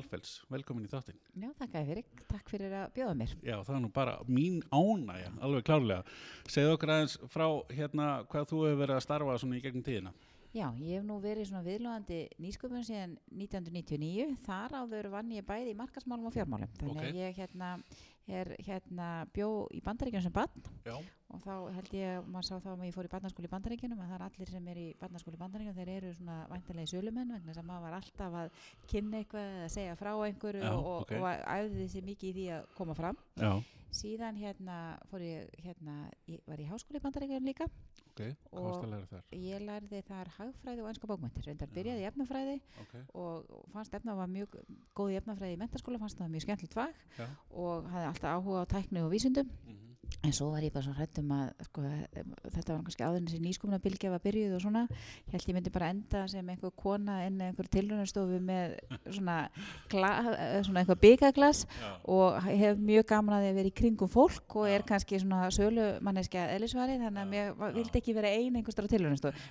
Valfells, velkomin í þáttinn. Já, þakka þér fyrir, takk fyrir að bjóða mér. Já, það er nú bara mín ánægja, alveg klárlega. Segð okkur aðeins frá hérna hvað þú hefur verið að starfa svona í gegnum tíðina. Já, ég hef nú verið svona viðlóðandi nýsköpun síðan 1999, þar áður vann ég bæði í markasmálum og fjármálum. Þannig Ok. að ég hérna, er hérna bjó í bandaríkjum sem bann. Og þá held ég, maður sá þá að ég fór í barnaskóli í bandaríkjunum að það er allir sem er í barnaskóli í bandaríkjunum þeir eru svona væntanlega sölumenn vegna þess að maður var alltaf að kynna eitthvað eða segja frá einhverju Já, og, ok. og æfði þessi mikið í því að koma fram. Já, síðan hérna fór ég hérna, ég var í háskóli í bandaríkjunum líka. Ok, hvað Og- að ég lærði þar hagfræði og ennska bókmyndir reyndar byrjaði í efnafræði Ok, og fannst efna var mjög góð í efnafræði í mentaskóla, fannst það mjög skemmtilegt fag og hafði alltaf áhuga á tækni og vísundum Mm en svo var ég bara svo hrættum að sko, þetta var kannski áður en þessi nýskumna bylgja var byrjuð og svona, ég held ég myndi bara enda sem einhver kona inn einhver tilrunarstofu með svona, svona einhver byggaglas og hef mjög gaman að að vera í kringum fólk og er kannski svona sölu manneskja eðlisvari þannig að mér já. vildi ekki vera ein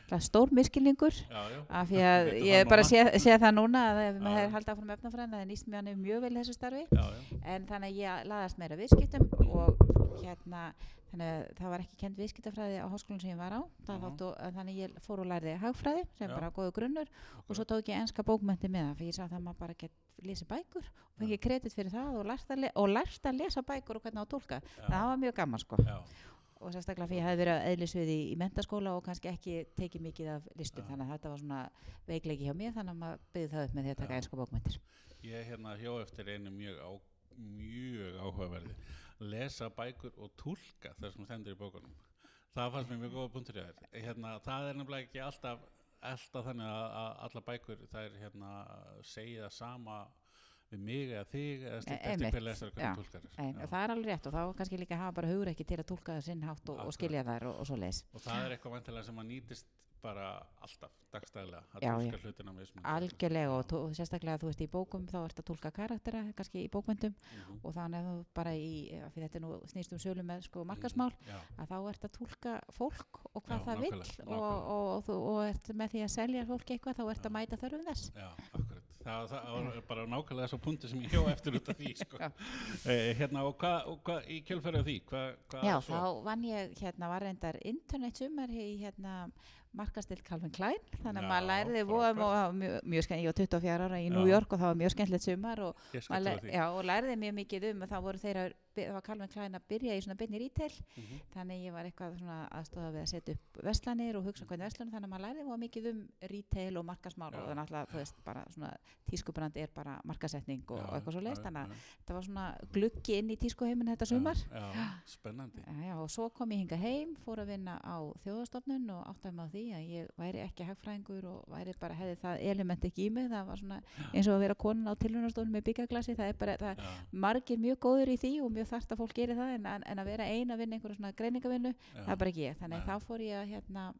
það er stór miskilningur af því að ég bara sé, sé það núna að ef maður hefur haldið áfram efnafræðin að það nýst mjög, vel þessu starfi. Já, já, en þannig að ég laðast meira viðskiptum og hérna þannig að það var ekki kent viðskiptafræði á háskólan sem ég var á. Það Mhm. þáttu, en þannig að ég fór og lærði hagfræði sem Já. bara góðu grunnur. Og svo tók ég enska bókmenti með það fyrir ég sá það maður bara gett lesa bækur. Og fengi kredit fyrir það og lært að, le og lært að lesa bækur og hvernig á að tólka það já, var mjög gaman sko. Já, og sérstaklega fyrir ég hefði verið að eðlisvið í, í mentaskóla og kannski ekki tekið mikið af listum. Já. þannig að þetta var svona veikleiki hjá mér þannig að maður byggði það upp með því að taka Já. enska bókmentir Ég hérna hjó eftir einu mjög, á, mjög áhugaverði. Lesa bækur og túlka það sem stendur í bókunum. Það fannst mér mjög góða punktur í þér. Hérna, það er nefnilega ekki alltaf, alltaf þannig að, alla bækur það er hérna segja sama við mig eða þig eða stilt eftir einmitt, hver lesar hvernig Nei, og það er alveg rétt og þá kannski líka hafa bara hugur ekki til að tólka það sinn hátt og, og skilja þær og, og svo leis. og það er eitthvað vantilega sem að nýtist bara alltaf, dagstæðilega að Já, túlka hlutina með þessum Algjörlega og, tó- sérstaklega þú veist í bókum þá ert að tólka karaktera kannski í bókmyndum Mhm. og þannig að þú bara í, af því þetta er nú snýst um sölu með sko markasmál Já, að þá ert að tólka fólk og hvað Já, það nákvæmlega, og, og, og, og ert með því að selja fólki eitthvað þá ert að mæta þörfum þess. já, akkurat það, það var bara nákvæmlega þess að punkti sem ég hjó eftir út af því sko. Já. eh, hérna og hvað hva, í kjölfærið því hvað hva Já, þá vann ég, hérna, var reyndar internet sumar í, hérna, markastilt Calvin Klein, þannig að Já, maður voða, frábært. og, mjög, mjög skemmt, ég var 24 ára í New Já. York og það var mjög skemmtilegt sumar og, því já, og lærði mjög mikið um og þá voru þeirra, það var Calvin Klein að byrja í svona byrni retail, Mhm. þannig ég var eitthvað svona aðstóða við að setja upp veslanir og hugsa um hvernig veslanir, þannig að maður lærði voða mikið um retail og markasmál Já, og þannig að þú veist, bara svona tískubrand er bara markasetning og, Já, og eitthvað svo leist, já, þannig að þetta var svona gluggi inn í tískuheimin þetta sumar. spennandi. Og svo kom ég hinga heim, fór að vinna á þjóðastofnun og áttaði mig á því að ég væri ekki hagfræðingur og væri bara, hefði það element ekki í mig, það var svona eins og að vera konan á tilhörnastofnun með byggjaglasi, það er bara, það margir mjög góður í því og mjög þarft að fólk geri það en, en, að vera ein að vinna einhverja svona greiningavinnu, já, það er bara ekki ég, þannig Nei. þá fór ég að hérna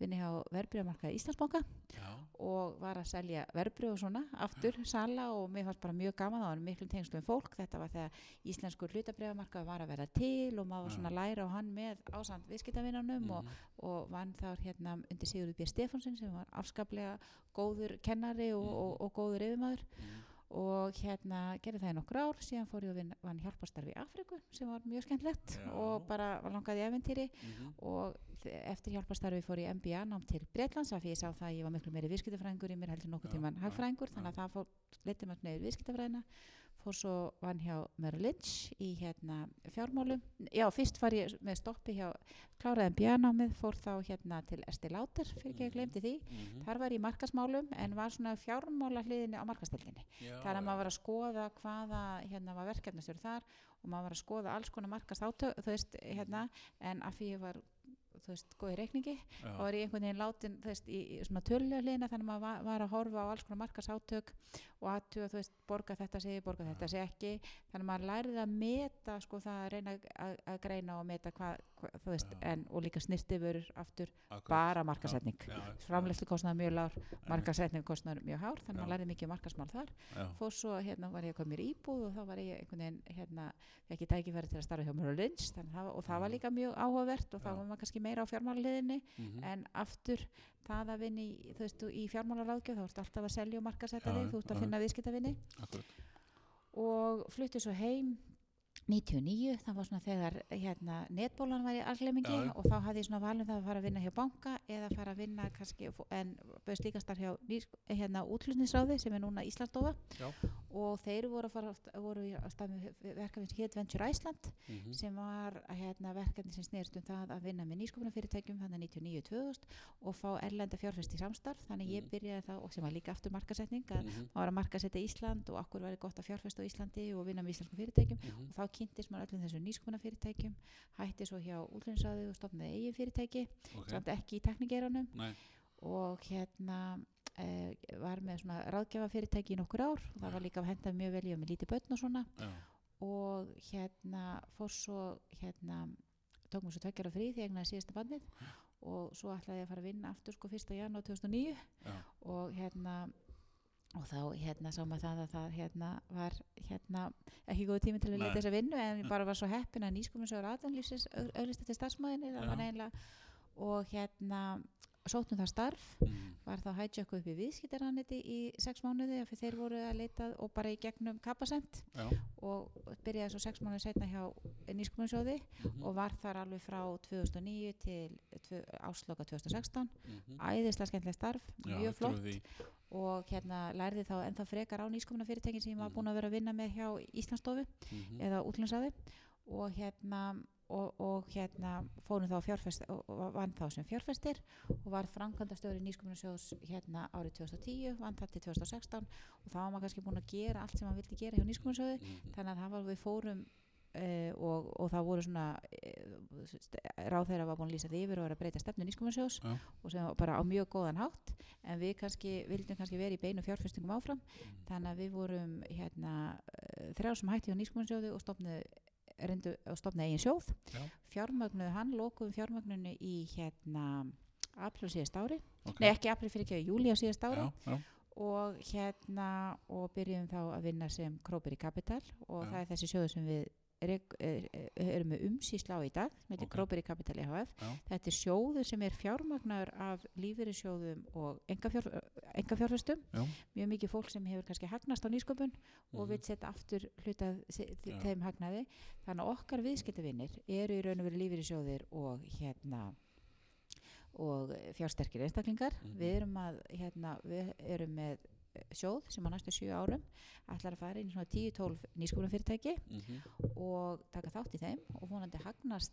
vinna hjá verbreyðamarkaði Íslandsbanka já, og var að selja verbreyð og svona aftur sala og mér fannst bara mjög gaman það var miklum tengslum við fólk þetta var þegar íslenskur hlutabreyðamarkað var að vera til og maður var Já. svona læra á hann með ásand viðskiptavinnunum og, mhm, og vann þar hérna undir Sigurður B. Stefánsson sem var afskaplega góður kennari og, Mhm. og, og góður yfirmaður mhm, og hérna gerði það í nokkur ár síðan fór ég að vann hjálparstarfi í Afriku sem var mjög skemmtlegt og bara var langaði eventýri mhm, og þe- eftir hjálparstarfi fór ég MBA nám til Breitlands af því ég sá það að ég var miklu meiri viðskiptafræðingur í mér heldur nokkuð Já, tíman hagfræðingur þannig að það fór leytið maður neyður viðskiptafræðina fór svo vann hjá Merrill Lynch í hérna fjármálum. Já fyrst var ég með stoppi hjá kláraði MBA námið fór þá hérna til Esti Láter fyrir ekki að Mhm. glemdi því. mhm, þar var ég í markasmálum en var svona fjármála hliðinni á markastildinni þar að maður var að skoða hvaða hérna var verkefnastjóri þar og maður var að skoða alls konar markast átök þú veist hérna en af því ég var þú veist, góð í reikningi já, þá var ég einhvern veginn látin þú veist, í, í svona tölulega hlýna þannig að maður var, var að horfa á alls konar markasátök og aðtuga, þú veist, borga þetta sig, borga þetta sig ekki. Þannig að maður lærið að meta sko það að reyna að, að greina og meta hvað, hva, þú veist, Já. en og líka snirtifurur aftur, akkurat, bara markasetning já, já, framleyslu kostnaði mjög lár, markasetning kostnaði mjög hár, þannig að maður lærið mikið um markasmál þar. Fór svo, hérna var ég að koma mér íbúð og þá var ég einhvern veginn, hérna ekki tækifæri til að starfa hjá mér á Lynch þannig, að það, var- og það var Mhm. líka mjög áhugavert og þá var maður kannski meira á fjármálaliðinni mhm, en aftur það að vinna í, þú veist, í fjármálaráðgjöf þá ertu alltaf að selja og markasetta Já, þig, þú ert að finna viðskiptavinni og flutti svo heim 99, það var svona þegar hérna, netbólan var í algleimingi Já, já. og þá hafði ég svona valum það að fara að vinna hjá banka eða fara að vinna kannski en bauðst líka starf hjá hérna, útlutningsráði sem er núna Íslandsdófa Já. og þeir voru að fara voru að stað með verkefni sem hétt Venture Iceland Mhm. sem var hérna, verkefni sem snerist um það að vinna með nýsköpunarfyrirtækjum þannig 99-2000 og fá erlenda fjárfest í samstarf þannig ég Mhm. byrjaði þá og sem var líka aftur markasetning að Mhm. maður var að markasetja Ísland og okkur væri gott að fjárfesta kynntist maður öllum þessum nýsköpunarfyrirtækjum hætti svo hjá útlunnsræði og stofnaði eigin fyrirtæki Ok. samt ekki í teknigeranum Nei. og hérna eh, var með svona ráðgjafa fyrirtæki í nokkur ár og það var líka að henda mjög vel í og með lítið börn og svona Já. og hérna fór svo hérna tók mér svo tveggjara frí því ég egnaði síðasta bannið og svo ætlaði ég að fara að vinna aftur sko 1. janúar 2009 Já. og hérna og þá hérna sá maður það að það hérna var hérna ekki góð tími til að Nei. leita þessa vinnu en ég bara var svo heppin að nýskuminsögur aðanlýfsins auðlist eftir starfsmæðinni það Já. var neynlega og hérna sóttum það starf Mhm. var þá hætjökku upp í viðskiptaraniti í sex mánuði af því þeir voru að leita og bara í gegnum kapasend og byrjaði svo sex mánuði setna hjá nýskuminsjóði Mhm. og var þar alveg frá 2009 til ásloka 2016 Mhm. æðislega skemmtilegt starf, Já, mjög flott og hérna lærði þá ennþá frekar á nýsköpunarfyrirtækin sem ég var Mhm. búin að vera að vinna með hjá Íslandsstofu Mhm. eða útlandsræði og hérna og, og hérna fórum þá fjárfest og, vann þá sem fjárfestir og var framkvæmdastjóri nýsköpunarsjóðs hérna árið 2010, vann það til 2016 og þá var maður kannski búin að gera allt sem maður vildi gera hjá nýsköpunarsjóði Mhm. þannig að það var við fórum Uh, og, og það voru svona uh, ráð þeirra var búin að lýsa því yfir og að breyta stefnu nýskumarsjós Já. og sem var bara á mjög góðan hátt en við kannski vildum kannski vera í beinu fjárfestingum áfram Mhm. þannig að við vorum hérna uh, þrjá sem hætti á nýskumarsjóði og stofnuðu reyndu og stofnaði eigin sjóð Já. fjármögnuðu hann, lokuðum fjármögnunu í hérna april síðast ári Ok. nei ekki april fyrir ekki, júli á síðast ári Já, já. og hérna og byrjum þá að vinna sem Króperi Capital og Já. það er þessi sjóður sem við erum með umsýsla á í dag með Ok. okay. Króperi Capital EHF Já. þetta er sjóður sem er fjármagnar af lífeyrissjóðum og engafjárfestum Já. mjög mikið fólk sem hefur kannski hagnast á nýsköpun og Mhm. vil setja aftur hluta þeim hagnaði þannig að okkar viðskiptavinir eru í raun og verið lífeyrissjóðir og hérna og fjársterkir einstaklingar Mhm. við erum að hérna, við erum með sjóð sem á næstu sjö árum ætlar að fara inn í svona 10-12 nýsköpunarfyrirtæki Mhm. og taka þátt í þeim og vonandi hagnast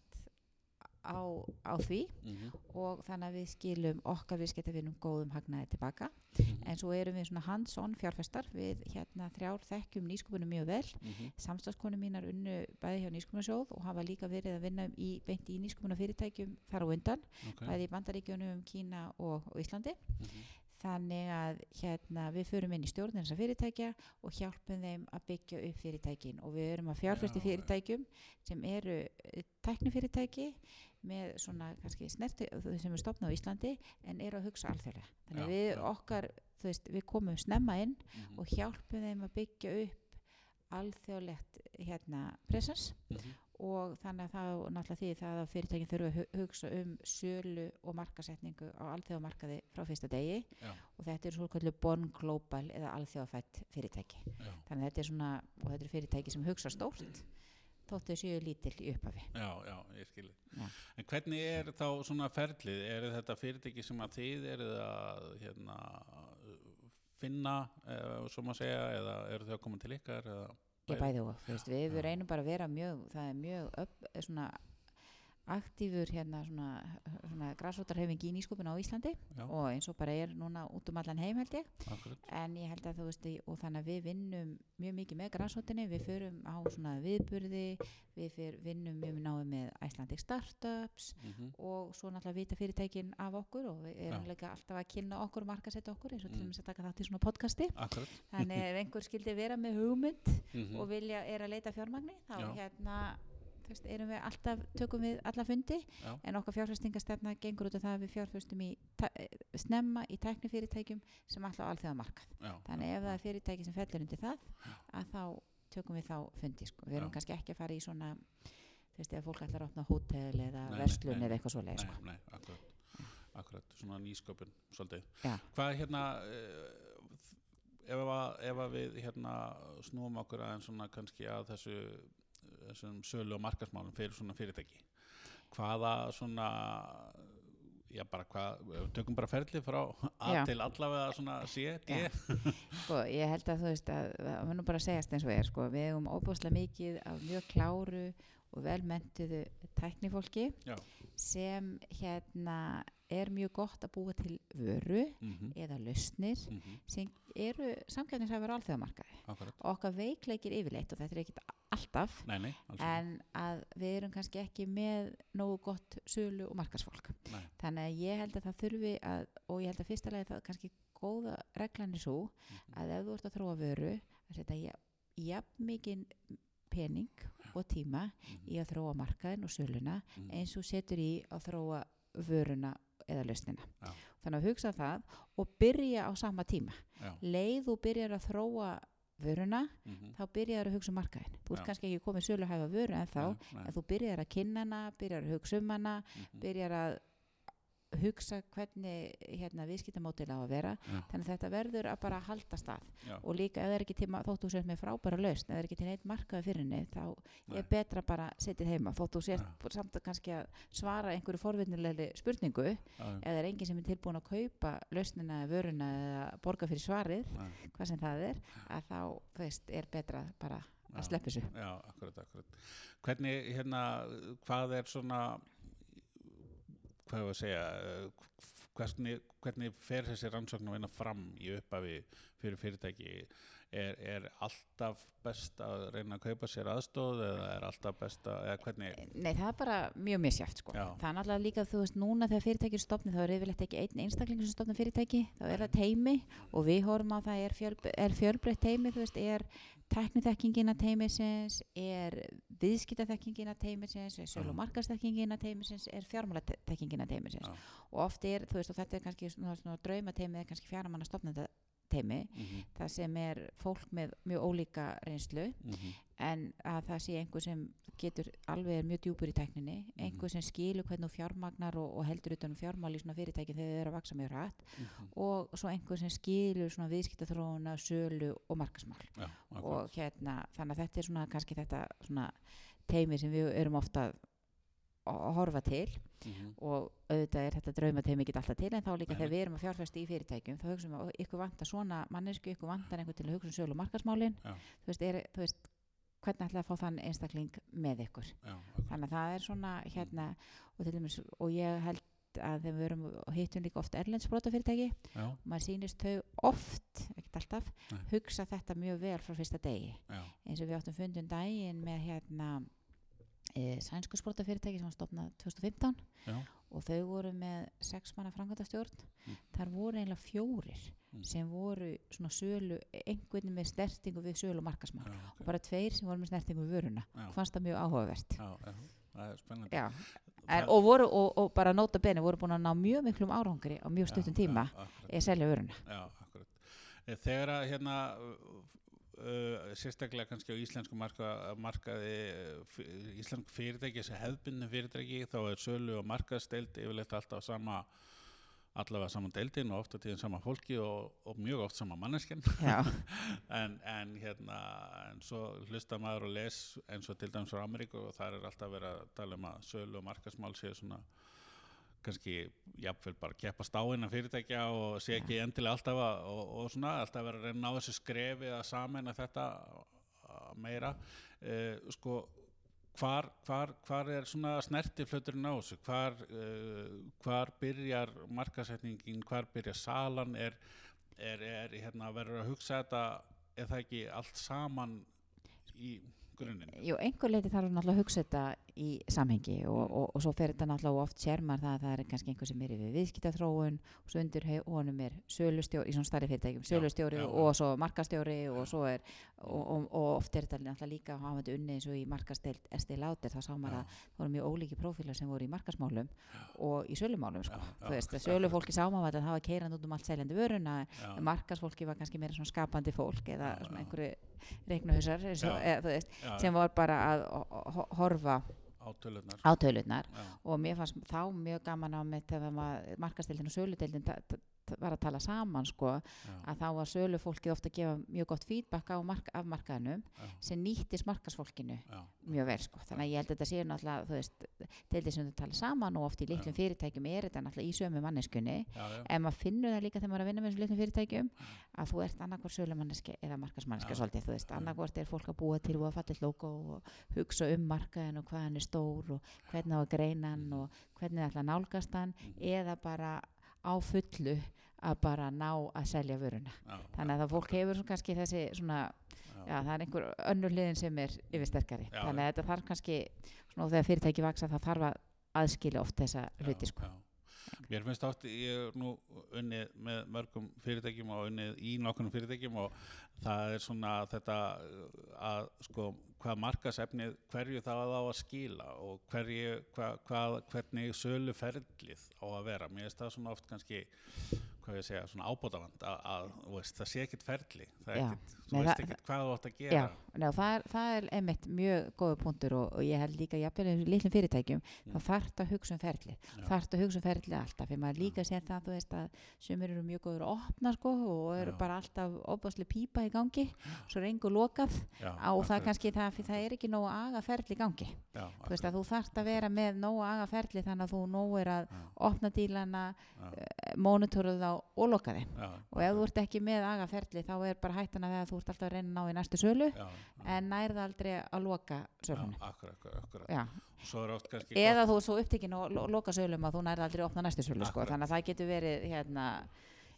á, á því Mhm. og þannig að við skilum okkar viðskiptavinum góðum hagnaði tilbaka Mhm. en svo erum við svona hands-on fjárfestar við hérna þrjár þekkjum nýsköpunum mjög vel Mhm. samstagskonu mínar unnu bæði hjá nýsköpunarsjóð og hafa líka verið að vinna í, beint í nýsköpunarfyrirtækjum þar á undan Ok. bæði í bandaríkjunum, Kína og, og Íslandi Mhm. Þannig að hérna, við förum inn í stjórnir þessar fyrirtækja og hjálpum þeim að byggja upp fyrirtækin og við erum að fjárfesti Já, fyrirtækjum sem eru eh, tæknifyrirtæki með svona kannski snerti sem er stopnað á Íslandi en eru að hugsa alþjóðlega þannig Já, við já. okkar, þú veist, við komum snemma inn Mhm. og hjálpum þeim að byggja upp alþjóðlegt hérna presens Mhm. Og þannig að það náttúrulega því það að fyrirtækin þurfa að hu- hugsa um sölu og markasetningu á alþjóðamarkaði frá fyrsta degi Já. og þetta er svo kallu Born Global eða alþjóðafætt fyrirtæki Já. þannig að þetta er svona, og þetta er fyrirtæki sem hugsa stórt þóttu séu lítil í upphafi Já, já, ég skilji. En hvernig er þá svona ferlið? Er þetta fyrirtæki sem að þið eruð að hérna, finna, uh, svo maður segja, eða eru þau að koma til ykkar? Eða, bæði og, þú veist, við, reynum bara að vera mjög, það er mjög upp, svona aktífur hérna svona, svona græsóttarhefing í nýskupin á Íslandi Já. og eins og bara er núna út um allan heim held ég akkurat. en ég held að þú veist og þannig að við vinnum mjög mikið með græsóttinni við förum á svona viðburði við fyr, vinnum mjög náðu með Icelandic Startups Mm og svo náttúrulega vita fyrirtækin af okkur og við erum líka alltaf að kynna okkur og markasetta okkur eins og til Mm. dæmis að taka þátt í svona podcasti Akkurat. þannig ef einhver skildi vera með hugmynd Mm og vilja er að leita fjármagni þá Já. hérna veist, erum við alltaf, tökum við alla fundi Já. en okkar fjárfestingastefna gengur út af það að við fjárfestum í snemma í tæknifyrirtækjum sem alltaf alþjóða markað Já. þannig ef það er fyrirtæki sem fellur undir það að þá tökum við þá fundi sko. við erum kannski ekki að fara í svona þú veist, ef fólk ætlar að opna hótel eða verslun eða eitthvað svoleið sko. Nei, nei, akkurat. Akkurat, svona nýsköpun, svolítið. Já. Hvað hérna, uh, ef, að, ef að við hérna snúum okkur aðeins svona kannski að þessu þessum sölu og markasmálum fyrir svona fyrirtæki hvaða svona já bara hvað, við tökum bara ferli frá að til allavega svona sé, D Já. Sko, ég held að þú veist að það mun nú bara að segjast eins og er, sko, við hefum óbúslega mikið af mjög kláru og velmentuðu tæknifólki Já. sem hérna er mjög gott að búa til vöru mm eða lausnir sem eru samkvæmningshafur á alþjóðamarkaði. akkurat, Okkar veikleikir yfirleitt og þetta er ekkit alltaf nei, nei, en að við erum kannski ekki með nógu gott sölu og markasfólk. Nei. Þannig að ég held að það þurfi að, og ég held að fyrsta lagi það kannski góða reglan er svo Mhm. að ef þú ert að þróa vöru að setja jafn, jafn mikið pening og tíma Mhm. í að þróa markaðin og söluna Mhm. eins og setur í að þróa vöruna eða lausnina. Já. Þannig að hugsa það og byrja á sama tíma. Já. Leið þú byrjar að þróa vöruna, Mhm. þá byrjar að hugsa um markaðin. Þú ert kannski ekki komið söluhæfa vöru en þá, Nei, nei, en þú byrjar að kynna hana, byrjar að hugsa um hana, mhm. byrjar að hugsa hvernig hérna, viðskiptamótil á að vera Já. þannig að þetta verður að bara halda stað Já. og líka ef það er ekki tíma þótt þú sért með frábæra lausn ef það er ekki til neitt markaði fyrir henni þá Nei. er betra bara setið heima þótt þú sért Já. samt að kannski að svara einhverju forvinnilegri spurningu Já, það er enginn sem er tilbúin að kaupa lausnina eða vöruna eða borga fyrir svarið nei, hvað sem það er að þá þú veist, er betra bara að sleppa þessu Já, akkurat, akkurat. Hvernig, hérna, hvað er svona, hvað er að segja, eh, hvernig, hvernig fer þessi rannsókn að vinna fram í upphafi fyrir fyrirtæki? Er, er alltaf best að reyna að kaupa sér aðstóð eða er alltaf best að, eða hvernig, Nei, það er bara mjög misjátt sko. Já. Það er náttúrulega líka, þú veist, núna þegar fyrirtæki er stopnið þá er yfirleitt ekki einn einstaklingur sem stopnið fyrirtæki, þá er það teimi og við horfum á það er, fjöl, er fjölbreytt teimi, þú veist, er teknithekkingina teimisins, er viðskiptathekkingina teimisins, er sölu og Já. markastekkingina teimisins, er fjármálatekkingina teimisins Já. og oft er, þú veist, og þetta er kannski svona, svona draumateimið, er kannski fjármanna stopnenda teimi, mm það sem er fólk með mjög ólíka reynslu -hmm. en að það sé einhver sem getur alveg mjög djúpur í tekninni Mhm. einhver sem skilur hvernig fjármagnar og, og heldur utan um fjármál í svona fyrirtæki þegar þau eru að vaksa mjög rætt Mhm. og svo einhver sem skilur svona viðskiptaþróuna, sölu og markasmál akkurat. og hérna þannig að þetta er svona kannski þetta svona teimi sem við erum ofta að horfa til. Mhm. og auðvitað er þetta draumateimi ekki alltaf til en þá líka Nei, þegar við erum að fjárfesta í fyrirtækjum þá hugsaum við að ykkur vantar svona mannesku, ykkur vantar einhver til að hugsa um sölu og markasmálin Já. þú veist, er, þú veist hvernig ætla að fá þann einstakling með ykkur? Já, þannig að það er svona hérna og, dæmis, og ég held að þegar við erum og hittum líka oft erlendsbrota fyrirtæki Já, og maður sýnist þau oft, ekkert alltaf Nei. hugsa þetta mjög vel frá fyrsta degi. Já, eins og við áttum fundum daginn með hérna e, sænsku sprotafyrirtæki sem var stopnað 2015 já, og þau voru með sex manna framkvæmdastjórn Mm. þar voru eiginlega fjórir Mm. sem voru svona sölu einhvern með snertingu við sölu og markasmál já, og bara tveir sem voru með snertingu við vöruna Já. fannst það mjög áhugavert Já, það er spennandi. En, og, voru, og, og bara nota bene voru búin að ná mjög miklum árangri á mjög stuttum tíma að selja vöruna Já, akkurat. Eh, Þegar að hérna uh, sérstaklega kannski á íslensku marka, markaði uh, íslensku fyrirtæki, þessi hefðbundin fyrirtæki þá er sölu og markaðsteild yfirleitt alltaf sama allavega saman deildin og ofta tíðin sama fólki og, og mjög oft sama manneskinn en, en hérna en svo hlusta maður og les eins og til dæmis frá Ameríku og þar er alltaf verið að tala um að sölu og markasmál séu svona kannski jafnvel bara keppast á innan fyrirtækja og sé ekki endilega alltaf að, og, og svona alltaf að reyna að ná þessu skrefi að sameina þetta meira. Uh, sko hvar, hvar, hvar er svona snertiflöturinn á þessu? Hvar, uh, hvar byrjar markasetningin, hvar byrjar salan? Er, er, er hérna verður að hugsa þetta er það ekki allt saman í grunninn. Jú, einhver leiti þarf náttúrulega að hugsa þetta í samhengi og, og, og svo fer þetta náttúrulega oft sér maður það að það er kannski einhver sem er við viðskiptaþróun og svo undir honum er sölustjóri í svona starri fyrirtækjum, sölustjóri já, já. og svo markastjóri og svo er og, og, og oft er þetta náttúrulega líka hafandi unni eins og í markasteild Esti Láter þá sá maður að það voru mjög ólíki prófílar sem voru í markasmálum og í sölumálum sko. Já, já, þú veist, að sölufólki sá maður að það var keirand út um allt reiknuhusar sem var bara að ho- ho- horfa á já, og mér fannst þá mjög gaman á mitt maður markastildin og söludeildin var að tala saman sko, að þá var sölu fólkið ofta að gefa mjög gott á mark, af markaðinum já, sem nýttist markasfólkinu já, mjög vel sko. þannig að ég held að þetta séu náttúrulega þú veist, deildir sem þau tala saman og oft í litlum fyrirtækjum er þetta náttúrulega í sömu manneskunni en maður finnur það líka þegar maður er að vinna með þessum litlum fyrirtækjum að þú ert annarkvort sölumanneski eða markasmanneski svolítið, þú veist, annarkvort er fólk að búa til og að falla logo og hugsa um markaðin og hvað hann er stór og hvernig á að greina hann og hvernig það ætla að nálgast hann Mhm. eða bara á fullu að bara ná að selja vöruna. Já, þannig að það fólk hefur kannski þessi svona, já. það er einhver önnur hliðin sem er yfirsterkari. Þannig að þetta þarf kannski svona þegar fyrirtæki vaksa það þarf að aðskilja oft þessa hluti sko. Mér finnst átt, ég er nú unnið með mörgum fyrirtækjum og unnið í nokkunum fyrirtækjum og það er svona þetta að sko hvað markasefnið, hverju það á að skila og hverju, hva, hvað, hvernig söluferlið á að vera. Mér finnst það svona oft kannski, hvað ég segja, svona ábótavand að, að þú veist, það sé ekkit ferli, það er Já. ekkit, þú Nei, veist ekkit hvað þú átt að Já, gera. njá, það, er, það er einmitt mjög góður punktur og, og ég held líka jafnvel í litlum fyrirtækjum þá Mm. þarf að hugsa um ferli Já. þarf að hugsa um ferli alltaf fyrir maður líka sér það þú veist að sumir eru mjög góður að opna sko og eru Já. bara alltaf óbáslega pípa í gangi svo engu lokað Já, á það kannski það, það er ekki nógu aga ferli í gangi Já, þú veist að þú þarft að vera með nógu aga ferli þannig að þú nógu er að Já, opna dílana, já, monitoruð þá og loka þeim já, og ef þú ert ekki með aga ferli þá er bara hættan að það að þú ert alltaf að reyna ná í næstu sölu já, en nærða aldrei að loka já, sölunum akkurat, akkurat, eða þú er svo upptekinn og lo loka sölum að þú nærða aldrei að opna næstu sölu sko. Þannig að það getur verið hérna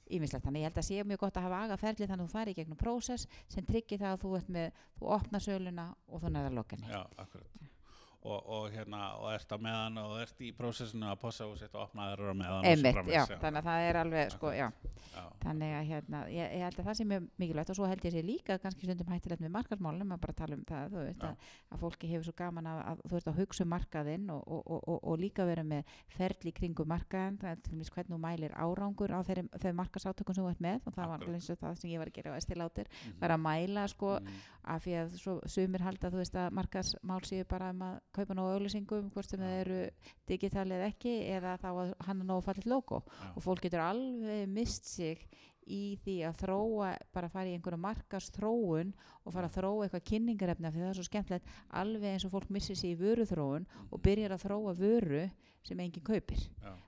ímislegt, þannig ég held að sé mjög gott að hafa agaferli þannig að þú fari í gegnum prósess sem tryggir það að þú með, þú opnar söluna og þú loka henni. Já, akkurat. Og, og hérna, og ert á meðan og ert í prósessinu að possa og setja opnaður á meðan og svo einmitt, já, þannig að það er alveg sko, þannig að hérna, ég, ég held að það sé mjög mikilvægt og svo held ég sé líka kannski stundum hættilegt með markarsmálum að bara tala um það, veist, að, að fólki hefur svo gaman að, að þú veist, að hugsa um markaðinn og, og, og, og, og líka vera með ferli í kringum markaðinn, er hvernig þú mælir árangur á þeirri, þeirri markasátökum sem þú ert með og það var eins og það sem ég var að gera á estilátir, Mhm. vera að mæla sko, Mm, af því að svo, sumir halda að markasmál séu bara um að kaupa nógu auðlýsingum, hvort sem það eru digital eða ekki, eða þá að hann er nógu fallið logo. Já, og fólk getur alveg mist sig í því að þróa bara fara í einhverju markast þróun og fara að þróa eitthvað kynningarefni af því það er svo skemmtilegt alveg eins og fólk missir sig í vöruþróun og byrjar að þróa vöru sem enginn kaupir.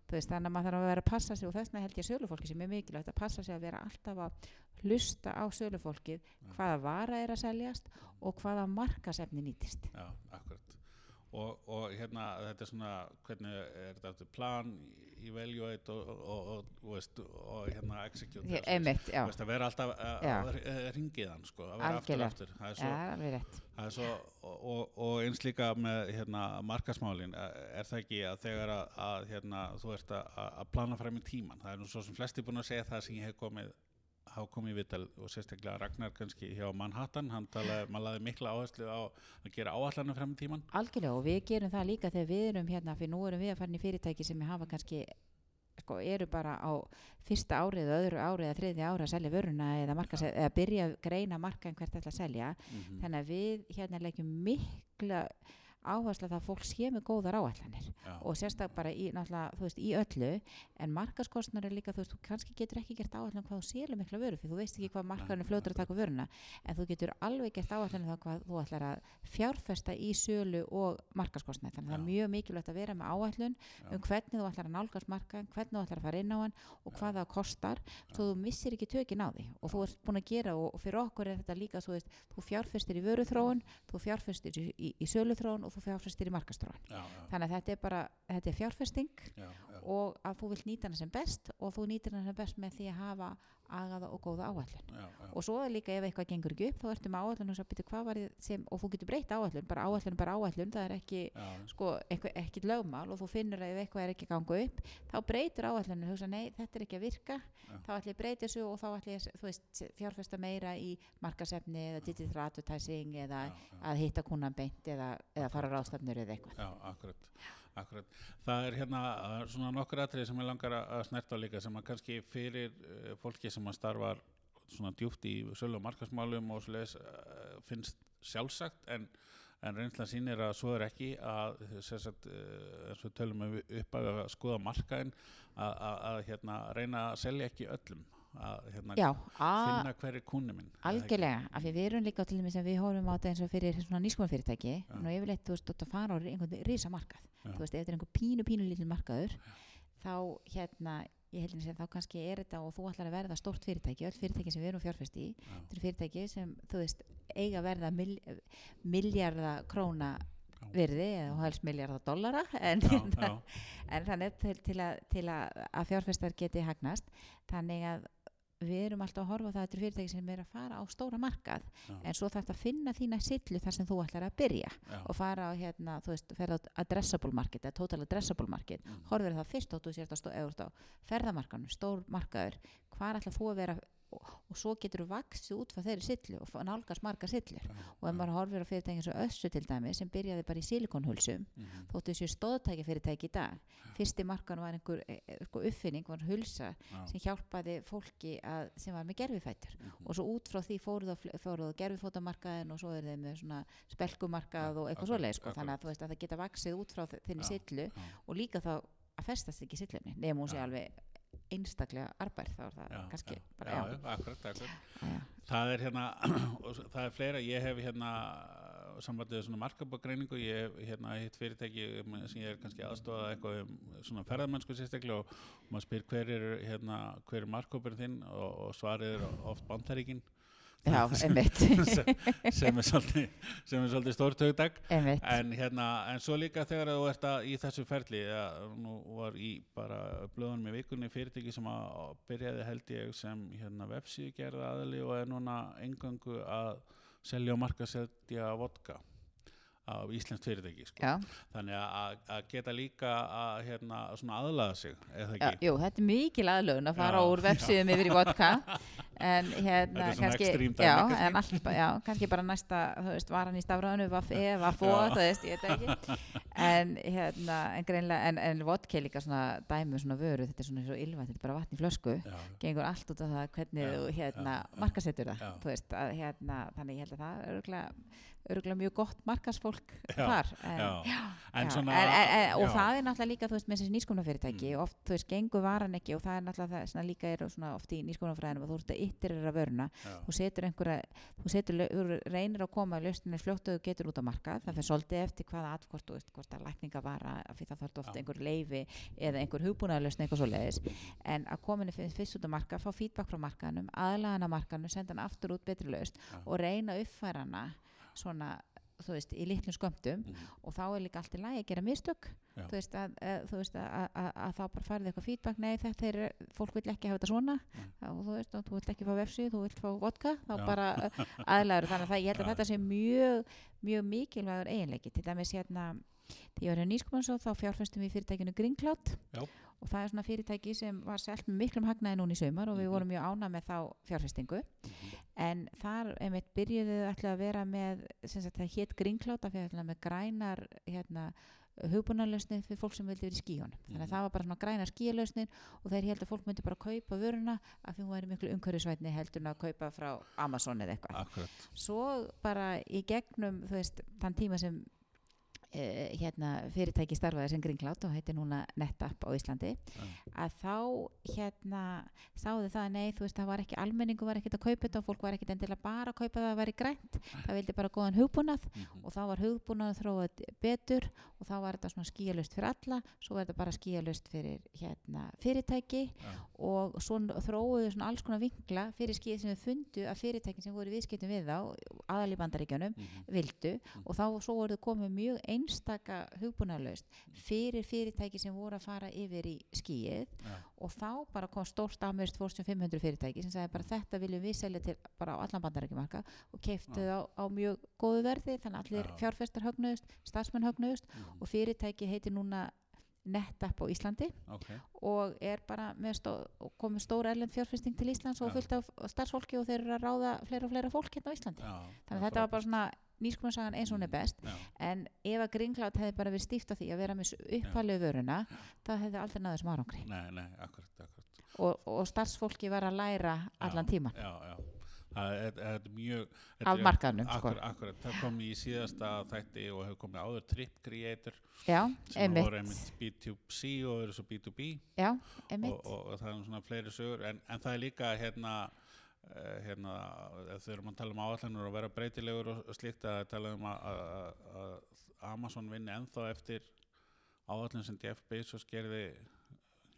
Þú veist, þannig að maður þarf að vera að passa sig og þess vegna held ég að sölufólki sem er mikilvægt að passa sig að vera alltaf að hlusta á sölufólkið hvaða vara er að seljast og hvaða markasefni nýtist. Akkurat. Og, og hérna, þetta er svona, hvernig er þetta aftur plan, evaluate og, og, og, og, veist, og hérna execute. Ég- einmitt, veist, að vera alltaf að, Já. að, að ringið hann, sko, að vera Algjörlega. aftur aftur. Það er svo, rétt Það er svo, og, eins líka með hérna, markasmálin, er það ekki að þegar að, að hérna, þú ert að, að plana fram í tíman, það er nú svo sem flesti búin að segja það sem ég hef komið hafa komið í vital og sérstaklega Ragnar kannski hjá Manhattan, hann talaði, maður laði mikla áherslu á að gera áallanum fram í tíman Algjörlega og við gerum það líka þegar við erum hérna, fyrir nú erum við að fara inn í fyrirtæki sem hafa kannski, sko, eru bara á fyrsta árið, öðru árið eða þriðja árið að selja vöruna eða, marka, eða byrja að greina markaðin hvert ætla að selja. mm Þannig að við hérna leggjum mikla áherslu að það að fólk sé með góðar áallanir já, og sérstak bara í, veist, í öllu en markaskostnar er líka, þú veist, þú kannski getur ekki gert áallan hvað þú selur mikla vöru fyrir þú veist ekki hvað markaðin er fljótur að taka vöruna. En þú getur alveg gert áallan þá hvað þú ætlar að fjárfesta í sölu og markaskostnar, þannig að það er Já. mjög mikilvægt að vera með áallun já, um hvernig þú ætlar að nálgast markaðin, hvernig þú ætlar að fara inn á hann og hvað það kostar, svo þú missir ekki tökin á því. Og þú ert búin að gera og, og fyrir okkur er þetta líka, þú þú fjárfestir í vöruþróun, þú fjárfestir í, í, í söluþróun og þú fjárfestir í já, þannig að þetta er bara, þetta er já, og að þú vilt nýta hana sem best og þú nýtir hana sem best með því að hafa agaða og góða áallun já, já, og svo er líka ef eitthvað gengur ekki upp þá ertu með áallun og svo byrju hvað var sem og þú getur breytt áallun, bara áallun bara áallun það er ekki, já, sko, eitthvað, ekki lögmál og þú finnur að ef eitthvað er ekki að ganga upp þá breytur áallunum, þú hugsa nei, þetta er ekki að virka. Þá ætli ég breyti þessu og þá ætli ég, þú veist, fjárfesta meira í markasefni eða digital advertising eða að hitta kunnan beint eða, eða fara ráðstafnur eða eitthvað. Já, akkurat. Það er hérna uh, svona nokkur atrið sem ég langar að snerta líka sem að kannski fyrir uh, fólki sem að starfar svona djúpt í sölu og markasmálum og svoleiðis uh, finnst sjálfsagt en, en reynslan sýnir að svo er ekki að sagt, eh, eins og við tölum um upp að skoða markaðin að, að, að hérna, reyna að selja ekki öllum að hérna, já, að, finna hverju kúnni minn algjörlega af því við erum líka til dæmis að við horfum á þetta eins og fyrir svona nýskumafyrirtæki Já. og yfirleitt þú veist, þú að fara á einhvern risa markað Já. þú veist, ef þetta er einhver pínu pínu lítil markaður þá hérna ég heldin sem þá kannski er þetta og þú ætlar að verða stórt fyrirtæki, öll fyrirtæki sem við erum fjárfest í Já. þetta eru fyrirtæki sem, þú veist, eiga að verða mil, miljarda króna Já. virði eða helst miljarda dollara en, já, hérna, já, en þannig til, til, að, til að, að fjárfestar geti hagnast þannig að við erum alltaf að horfa á það að þetta eru fyrirtæki sem er að fara á stóra markað já, en svo þarf þetta að finna þína sillu þar sem þú ætlar að byrja já, og fara á hérna, þú veist, ferða á addressable market eða total addressable market. Mhm. horfir það fyrst og þú sért á, á ferðamarkanum, stór markaður hvar ætlar þú að vera og, og svo getur þú vaksið út frá þeirri sillu og nálgast marga sillur. Já, og ef maður horfir á fyrirtæki eins og Össu til dæmi sem byrjaði bara í silikonhulsum mhm, þóttu þessu stóðtæki fyrirtæki í dag. Fyrsti markan var einhver e, e, sko, uppfinning, var hulsa já, sem hjálpaði fólki að, sem var með gerfifætur mhm, og svo út frá því fóruð á gerfifótamarkaðin og svo er þeim með spelkumarkað og eitthvað akkurat, svoleið sko, þannig akkurat. að þú veist að það geta vaksið út frá þ- þinni Já, sillu og líka þá að festast ekki sillunni nefnum hún sé alveg einstaklega arbærð þá er það já, kannski já, bara, já, akkurat, akkurat. Það er hérna það er fleira, ég hef hérna við svona markabagreiningu ég hef hérna hitt fyrirtæki um, sem ég er kannski aðstofað eitthvað um svona ferðamennsku sérstaklega og maður spyr hver er hérna, hver er markaburinn þinn? Og, og svarið er oft bandaríkin já, einmitt. sem er svolítið, er stórt einmitt, en hérna, en svo líka þegar þú ert að, í þessu ferli ja, nú var í bara blöðunum í vikunni fyrirtæki sem að byrjaði held ég sem hérna vefsíðu gerða aðli og er núna engöngu að selja og markasetja vodka af íslenskt fyrirtæki sko. þannig að, geta líka að hérna, svona aðlaða sig já, jú, þetta er mikil aðlögun að fara Já, úr vefsíðum yfir í vodka. En hérna kannski, já, en allt, ba- já, kannski bara næsta, veist, varan í stafræðinu vaff e, vaff o, Já. þú veist, ég veit ekki en hérna, en greinlega en, en vodka er líka svona dæmi um svona vöru. Þetta er svona svo ylva, þetta er bara vatn í flösku. Já, gengur allt út af það hvernig Já, þú hérna markasettur það þú veist, að hérna, þannig ég held að það er örgulega mjög gott markasfólk þar en, svona og það er náttúrulega líka þú veist, með þessi nýskumnafyrirtæki Mm. oft þú veist, gengur varan ekki og það er náttúrulega það líka er svona oft í nýskumnafræðinum að þú ert að yttir að vöruna þú setur einhverja, þú setur reynir að koma fyrir hvort að lækninga vara, af því það þarf ofta Já. einhver leifi eða einhver hugbúnaðarlausn eitthvað svo leiðis en að kominu fyrst út á markað, fá feedback frá markaðanum aðlagan að markaðanum, senda hann aftur út betri lausn Já. og reyna uppfæra hana svona þú veist, í litlum skömmtum mhm, og þá er líka allt í lagi að gera mistök Já. þú veist að, veist að, að, að, þá bara farið eitthvað feedback nei þetta er, fólk vil ekki hafa þetta svona Nei. og þú veist og þú vilt ekki fá vefsíð þú vilt fá vodka þá Já. bara aðlæður þannig að það, ég held að Já. þetta sé mjög mjög mikilvægur eiginleiki til dæmis hérna því ég var hérna nýskumansó þá fjárfestum við í fyrirtækinu Greencloud Já. og það er svona fyrirtæki sem var selt með miklum hagnaði núna í sumar og við Mhm. vorum mjög ána með þá fjárfestingu mhm, en þar einmitt byrjuðu þau ætla að vera með sem sagt það hétt Greencloud af því að ætla með grænar hérna hugbúnarlausnir fyrir fólk sem vildi verið í skíunum þannig að Mhm. það var bara svona grænar skíalausnir og þeir held að fólk myndi bara kaupa vöruna af því hún væri miklu umhverfisvætni heldur að kaupa frá Amazon eða eitthvað akkurat svo bara í gegnum þú veist, þann tíma sem uh, hérna fyrirtæki starfaði sem Greencloud og heitir núna NetApp á Íslandi að þá hérna sáðu það að nei, þú veist, það var ekki almenningu var ekkert að kaupa þetta og fólk var ekkert endilega bara að kaupa það að væri grænt, það vildi bara góðan hugbúnað mhm, og þá var hugbúnað þróað betur og þá var þetta svona skíalust fyrir alla svo var þetta bara skíalust fyrir hérna fyrirtæki og svo þróuðu svona alls konar vinkla fyrir skíð sem við fundu að fyrirtækin sem voru viðskiptum við þá, aðal einstaka hugbúnaðlaust fyrir fyrirtæki sem voru að fara yfir í skíið já, og þá bara kom stórt amerískt Fortune 500 fyrirtæki sem sagði bara þetta viljum við selja til bara á allan bandarækjumarka og keiftu það á, á mjög góðu verði þannig að allir Já. fjárfestar högnuðust, starfsmenn högnuðust mhm, og fyrirtæki heitir núna NetApp á Íslandi ok. og er bara með stó, komið stór erlend fjárfesting til Íslands og fullt af starfsfólki og þeir eru að ráða fleira og fleira fólk hérna á Íslandi. Þannig að þetta var bara svona nýskumarsagan eins og hún er best. Já, en ef að Greencloud hefði bara verið stíft á því að vera með uppalegu vöruna þá hefði aldrei náðu þessum árangri. Nei, nei, akkurat, akkurat. Og, og starfsfólki var að læra allan tíman já, já. það er, er mjög af markaðnum sko. Akkurat, akkurat, það kom í síðasta þætti og hefur komið áður Trip Creator já, sem voru einmitt. einmitt B2C og eru svo B2B já, og, einmitt. Og, og það er svona fleiri sögur. En, en það er líka hérna hérna, ef þau erum að tala um áallanur og vera breytilegur og, slíkt að tala um að, að, að Amazon vinni ennþá eftir áallin sem Jeff Bezos gerði ég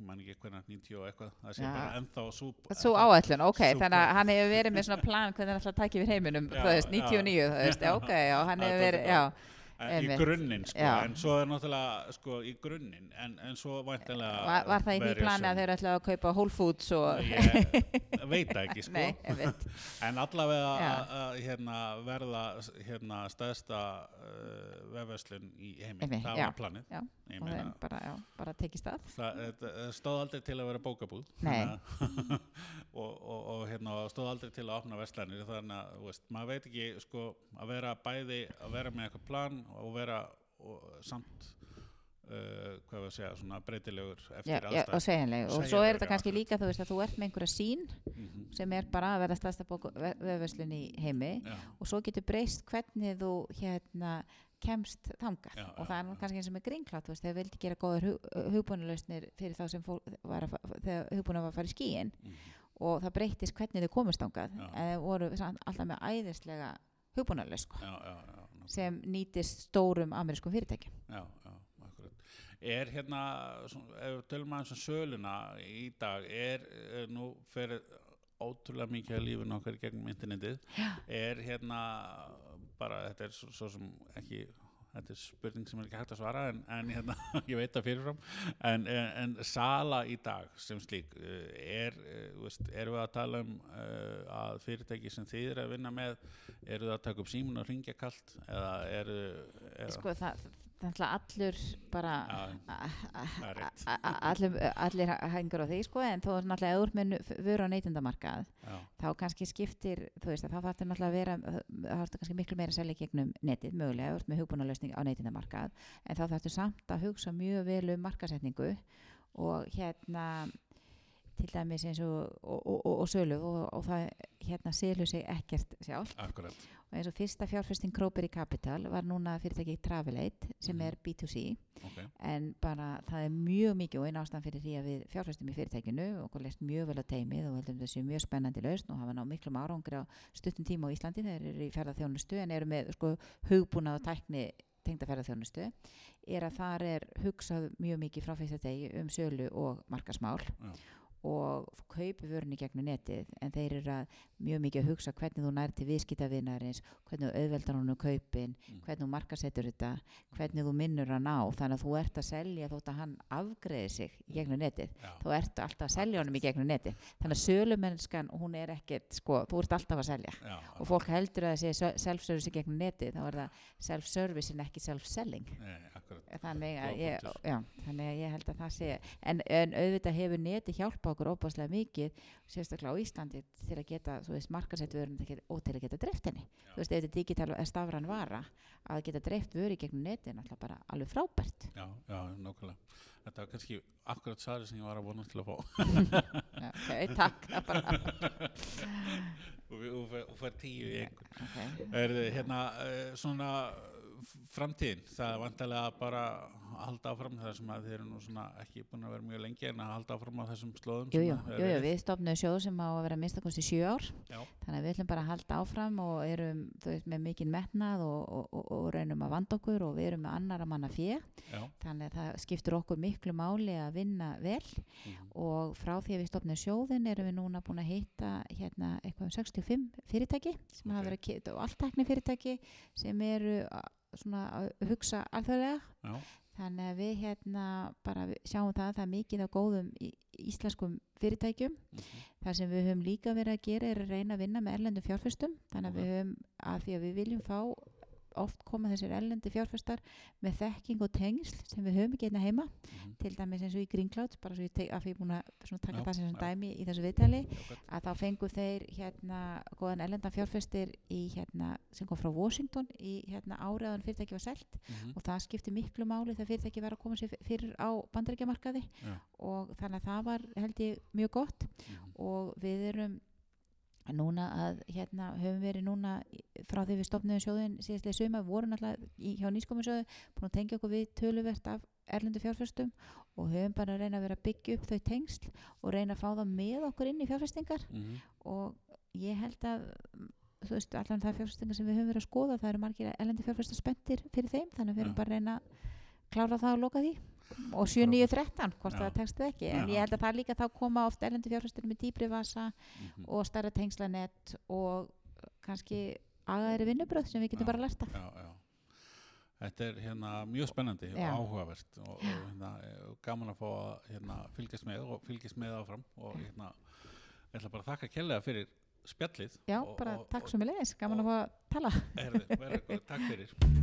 man ekki hvernig 90 og eitthvað það sé Já. bara ennþá súb Svo áætlun, ok, Súper. þannig að hann hefur verið með svona plan hvernig hann ætla að taka yfir heiminum, Já, þú veist, 99, já. þú veist, já, ok, já, hann hefur er verið, bara- já, í grunninn sko, Já. en svo er náttúrulega sko í grunninn en, en svo væntanlega var, var það í því plani að þeir ætla að kaupa Whole Foods og, ég veit ekki sko. Nei, En allavega hérna, verða hérna, stæðsta uh, vefverslun í heimi, Einmitt, það já, var planið. já, og meina, þeim bara, bara tekið stað. það, það stóð aldrei til að vera bókabúð. Og, og, og hérna, stóð aldrei til að opna verslanir. Þannig að veist, maður veit ekki sko, að vera bæði, að vera með eitthvað plan og vera og, samt uh, hvað við að segja, svona breytilegur eftir já, og aðstæð segjanleg, og svo er þetta kannski líka, þú veist, að þú ert með einhverja sín mm sem er bara að verða stærsta vefverslun í heimi já, og svo getur breyst hvernig þú hérna kemst þangað. Já, og það er kannski eins og með grínklátt þú veist, þegar vildi gera góður hug, hugbúnulausnir fyrir þá sem fólk var að, þegar hugbúna var að fara í skíin mm og það breytist hvernig þau komist þangað en þau voru alltaf með æðislega hugbúnalaus sko, já, já, já. Sem nýtist stórum amerískum fyrirtækjum Já, já, akkurat. Er hérna, ef við tölum aðeins um söluna í dag, er, er nú fyrir ótrúlega mikið af lífinu okkar gegnum internetið, Já. er hérna bara, þetta er svo, svo sem ekki, þetta er spurning sem er ekki hægt að svara en, en hérna, ég veit það fyrirfram, en, en, en sala í dag sem slík, eh, er, eh, veist, erum við að tala um uh, að fyrirtæki sem þið eru að vinna með, eru það að taka upp símun og ringja kalt, eða eru, eða, sko það, er allur bara það allir hengur á því sko en þó er náttúrulega eður með vöru á neytindamarkað já, þá kannski skiptir, þú veist að þá þarf náttúrulega að vera, þá þarf kannski miklu meira að selja gegnum netið, mögulega, ert með hugbúnalausning á neytindamarkað, en þá þarf þetta samt að hugsa mjög vel um markasetningu og hérna til dæmis eins og, og, og, og, og sölu og, og það hérna selur sig ekkert sjálf akkurat og eins og fyrsta fjárfesting Króperi Capital var núna fyrirtæki Travelate sem Mhm. er B2C ok, en bara það er mjög mikið og einn ástæðan fyrir því að við fjárfestum í fyrirtækinu og okkur leist mjög vel að teimið og heldum þessu mjög spennandi lausn og hafa ná miklum árangri á stuttum tíma á Íslandi. Þeir eru í ferðarþjónustu en eru með sko hugbúnað og tækni tengda ferðarþjónustu er að þar er hugsað mjög mikið frá fyrsta degi um sölu og markasmál Já. Og kaupi vörunni gegnum netið en þeir eru að mjög mikið að hugsa hvernig þú nær til viðskiptavinarins hvernig þú auðveldar honum kaupin Mm. hvernig þú markasetur þetta hvernig þú minnur hann á þannig að þú ert að selja þótt að hann afgreði sig gegnum netið. Já, þá ertu alltaf að selja honum í gegnum netið. Þannig að sölumennskan hún er ekkert sko, þú ert alltaf að selja. Já, og fólk heldur að það sé self-service gegnum netið þá er það self-service en ekki self-selling. Þannig að, þannig að ég held að það sé en, en auðvitað hefur neti hjálpa okkur óbáslega mikið sérstaklega á Íslandi til að geta, þú veist, markasettu vörun og til að geta dreift henni. Þú veist, ef þetta er digital eða stafran vara að geta dreift vöru í gegnum neti er náttúrulega bara alveg frábært. Já, já, nákvæmlega. Þetta var kannski akkurat sari sem ég var að vona til að fá. Ok, takk og og og fær tíu í einhvern. Ok, er þið hérna uh, svona framtíðin, það er vantarlega bara að halda áfram það sem að þið eru nú svona ekki búin að vera mjög lengi en að halda áfram á þessum slóðum jú, sem jú, jú, við stopnum sjóð sem á að vera minnstakosti sjö ár. Já. þannig að við ætlum bara að halda áfram og erum veist, með mikinn metnað og, og, og, og reynum að vanda okkur og við erum með annara manna fjö þannig að það skiptur okkur miklu máli að vinna vel. Mhm, og frá því að við stopnum sjóðin erum við núna búin að hitta hérna eitthvað um 65 fyrirtæki sem Ok. hafa verið og allt tekni fyrirtæki sem eru svona að hugsa alþjóðlega. Þannig að við hérna bara sjáum það að það er mikið á góðum íslenskum fyrirtækjum. Mhm, það sem við höfum líka verið að gera er að reyna að vinna með erlendum fjárfestum. Þannig að við höfum að því að við viljum fá oft koma þessir erlendi fjárfestar með þekking og tengsl sem við höfum ekki einna heima. Mhm, til dæmis eins og í Greencloud bara svo ég ég er búin að taka Já, það sem já. dæmi í þessu viðtali akkurat, að þá fengu þeir hérna góðan erlendan fjárfestir í hérna sem kom frá Washington í hérna áriðan fyrirtæki var selt. Mhm, og það skipti miklu máli þegar fyrirtæki var að koma sér fyrir á bandaríkjamarkaði. Já. og þannig að það var held ég mjög gott. Mhm, og við erum núna að hérna höfum verið núna frá því við stopnum sjóðin síðastlega suma, voru náttúrulega í, hjá nýskominsjóðu búin að tengja okkur við töluvert af erlendu fjárfestum og höfum bara að reyna að vera að byggja upp þau tengsl og reyna að fá það með okkur inn í fjárfestingar Mhm. og ég held að mm, þú veist, allan það fjárfestingar sem við höfum verið að skoða það eru margir erlendi fjárfestar spenntir fyrir þeim þannig að við erum Já. bara að reyna að klára það og loka því og 7, 9, 13 hvort það tekst eða ekki. En Já. ég held að það líka þá koma oft erlendi fjárfestar með dýbri vasa Mhm. og starra tengslanett og kannski agaðri vinnubröð sem við getum Já. bara já, já. Þetta er hérna mjög spennandi og áhugavert og, og hérna, gaman að fá að hérna, fylgjast með og fylgjast með áfram og hérna, ég ætla bara að þakka kærlega fyrir spjallið Já, og, bara og, takk svo með leiðis, gaman að fá að tala. Herðu, verður takk fyrir